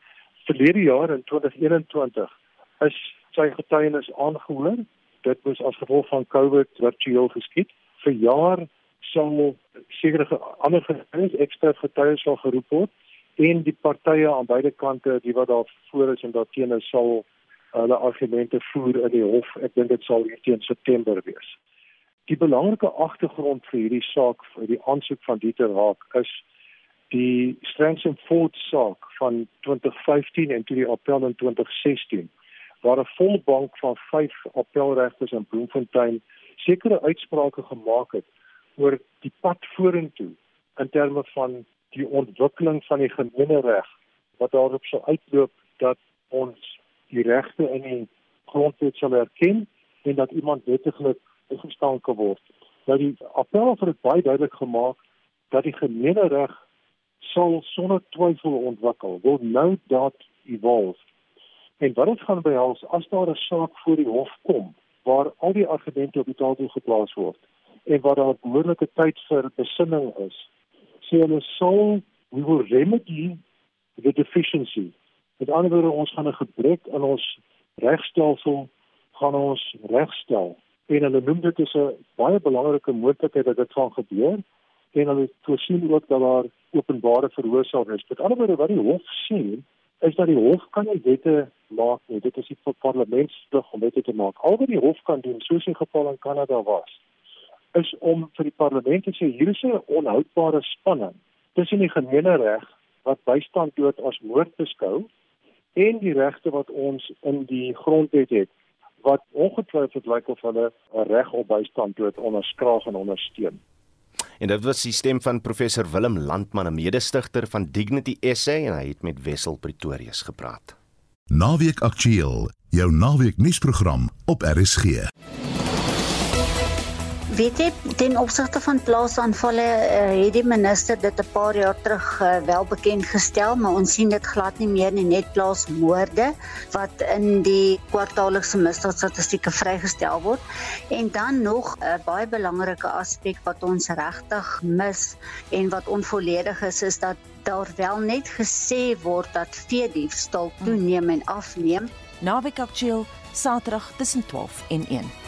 verlede jaar in 2021 is sy getuienis aangehoor dit moes as gevolg van COVID virtueel geskied. Vir jaar sal sekere ander getuies ekstra getuies sal geroep word en die partye aan beide kante die wat daar voor is en daar teen is sal hulle argumente voer in die hof. Ek dink dit sal hier teen September wees. Die belangrike agtergrond vir hierdie saak vir die aansoek van Dieter Haak is die Strands and Ford saak van 2015 en toe die appel in 2016 waar 'n volbank van 5 appelregters in Bloemfontein sekere uitsprake gemaak het oor die pad vorentoe in terme van die ontwikkeling van die gemeenereg wat daarop sou uitloop dat ons die regte in die grondwet sal erken en dat iemand wettiglik toegestaan kan word. Nou die appel het baie duidelik gemaak dat die gemeenereg sal sonder twyfel ontwikkel, will no doubt evolve En wat dit gaan behels as daar 'n saak voor die hof kom waar al die argumente op die tafel geplaas word en waar daar 'n behoorlike tyd vir besinning is, sê hulle sal we will remedy the deficiency. Met ander woorde ons gaan 'n gebrek in ons regstelsel gaan ons regstel. En hulle noem dit is 'n baie belangrike moontlikheid dat dit gaan gebeur en hulle voorsien ook dat daar openbare verhoor sal wees. Met ander woorde wat die hof sê is dat die hof kan nie wette maak nie. Dit is die parlementsplig om wette te maak. Al wat die hof kan doen, soos in geval in Kanada was, is om vir die parlement te sê hier is 'n onhoudbare spanning tussen die gemeenereg wat bystand dood as moord beskou en die regte wat ons in die grondwet het wat ongetwyfeld lyk of hulle 'n reg op bystand dood onderskraag en ondersteun. En dit was die stem van professor Willem Landman, 'n mede-stigter van Dignity SA en hy het met Wessel Pretorius gepraat. Naweek Aktueel, jou naweek nuusprogram op RSG. Weet jy, ten opsigte van plaasaanvalle uh, het die minister dit 'n paar jaar terug uh, wel bekend gestel, maar ons sien dit glad nie meer nie, net plaasmoorde wat in die kwartaallikse misdaadstatistieke vrygestel word. En dan nog 'n uh, baie belangrike aspek wat ons regtig mis en wat onvolledig is, is dat daar wel net gesê word dat veediefstal toeneem en afneem. Naweek Aktueel, Saterdag tussen 12 en 1.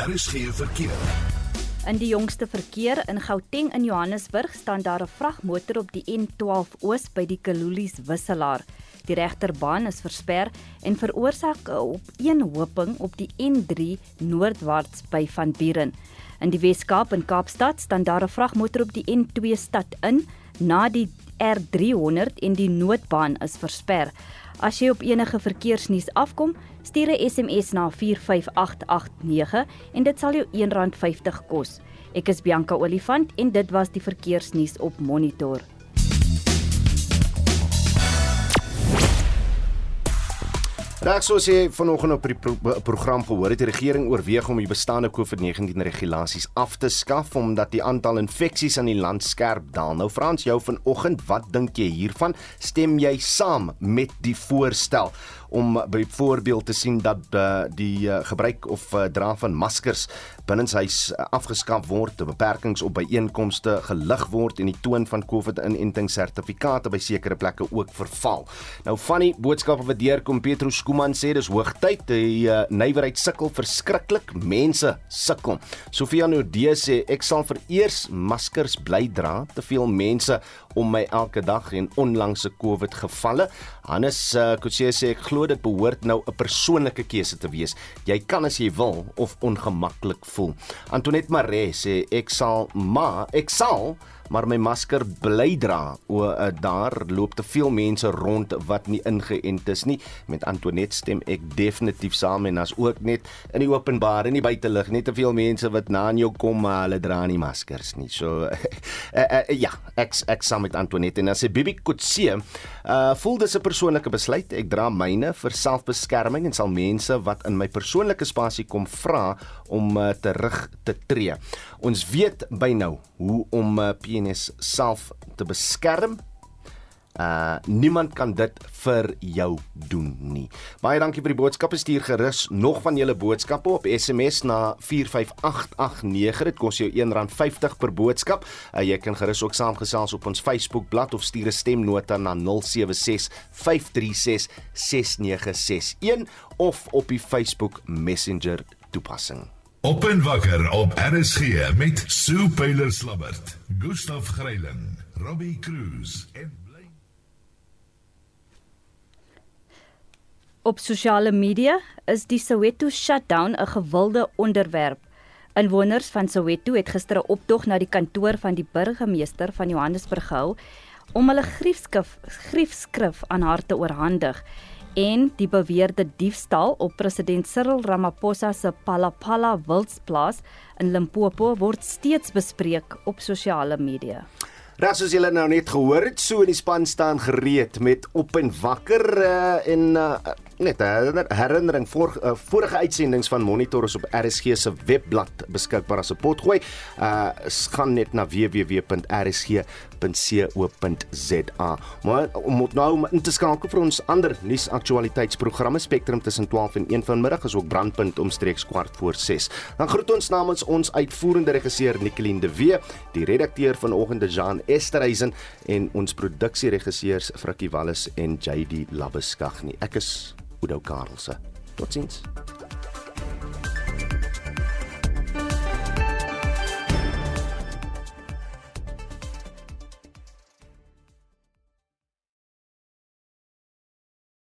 Daar is geen verkeer. In die jongste verkeer in Gauteng in Johannesburg staan daar 'n vragmotor op die N12 Oos by die Kalulies wisselaar. Die regterbaan is versper en veroorsaak 'n opeenhoping op die N3 noordwaarts by Van Buren. In die Weskaap in Kaapstad staan daar 'n vragmotor op die N2 stad in na die R300 en die noodbaan is versper. As jy op enige verkeersnuus afkom, stuur 'n SMS na 45889 en dit sal jou R1.50 kos. Ek is Bianca Olifant en dit was die verkeersnuus op Monitor. Daar sou sê vanoggend op die pro program gehoor het die regering oorweeg om die bestaande COVID-19 regulasies af te skaf omdat die aantal infeksies in die land skerp daal. Nou Frans, jou vanoggend, wat dink jy hiervan? Stem jy saam met die voorstel? Om byvoorbeeld te sien dat uh, die uh, gebruik of uh, dra van maskers binnenshuis uh, afgeskaf word, te beperkings op byeenkomste gelig word en die toon van COVID-inenting sertifikate by sekere plekke ook verval. Nou van die boodskappe wat deurkom Petrus Kuman sê dis hoogtyd. Die uh, nywerheid sukkel verskriklik. Mense sukkel. Sofia Nodee sê ek sal vereers maskers bly dra. Te veel mense om my elke dag en onlangse COVID gevalle. Hannes uh, Kutse sê ek glo dit behoort nou 'n persoonlike keuse te wees. Jy kan as jy wil of ongemaklik voel. Antoinette Maree sê ek sal maar ek sal maar my masker bly dra. O uh, daar loop te veel mense rond wat nie ingeënt is nie. Met Antoinette stem ek definitief saam en as ook net in die openbaar en nie buite lig net te veel mense wat na jou kom maar hulle dra nie maskers nie. So uh, (laughs) uh, ja, ek ek saam met Antoinette en as sy Bibi Kutse uh voel dis 'n persoonlike besluit. Ek dra myne vir selfbeskerming en sal mense wat in my persoonlike spasie kom vra om uh, terug te tree. Ons weet by nou hoe om uh, PNS self te beskerm. Uh niemand kan dit vir jou doen nie. Baie dankie vir die boodskappe. Stuur gerus nog van julle boodskappe op SMS na 45889. Dit kos jou R1.50 per boodskap. Uh, jy kan gerus ook saamgesels op ons Facebookblad of stuur 'n stemnota na 0765366961 of op die Facebook Messenger toepassing. Op en wakker op RSG met Sue Pyler Slabbert, Gustaf Greiling, Robbie Cruz en Op sosiale media is die Soweto shutdown 'n gewilde onderwerp. Inwoners van Soweto het gister 'n optog na die kantoor van die burgemeester van Johannesburg gehou om hulle griefskrif griefskrif aan haar te oorhandig en die beweerde diefstal op president Cyril Ramaphosa se Palapala wildsplaas in Limpopo word steeds bespreek op sosiale media. Ras soos julle nou net gehoor het, so in die span staan gereed met op en wakker uh, en uh, net 'n herinnering voor uh, vorige uitsendings van Monitor is op RSG se webblad beskikbaar as 'n potgooi. Uh gaan net na www.rsg.co.za. Maar om moet nou in te skakel vir ons ander nuus aktualiteitsprogramme Spectrum tussen 12 en 1 vanmiddag is ook brandpunt omstreeks kwart voor 6. Dan groet ons namens ons uitvoerende regisseur Nicoline de Wee, die redakteur vanoggend Jean Esterhuizen en ons produksieregisseurs Frikkie Wallis en JD Labuskaghni. Ek is Oudo Karelse. Totsiens.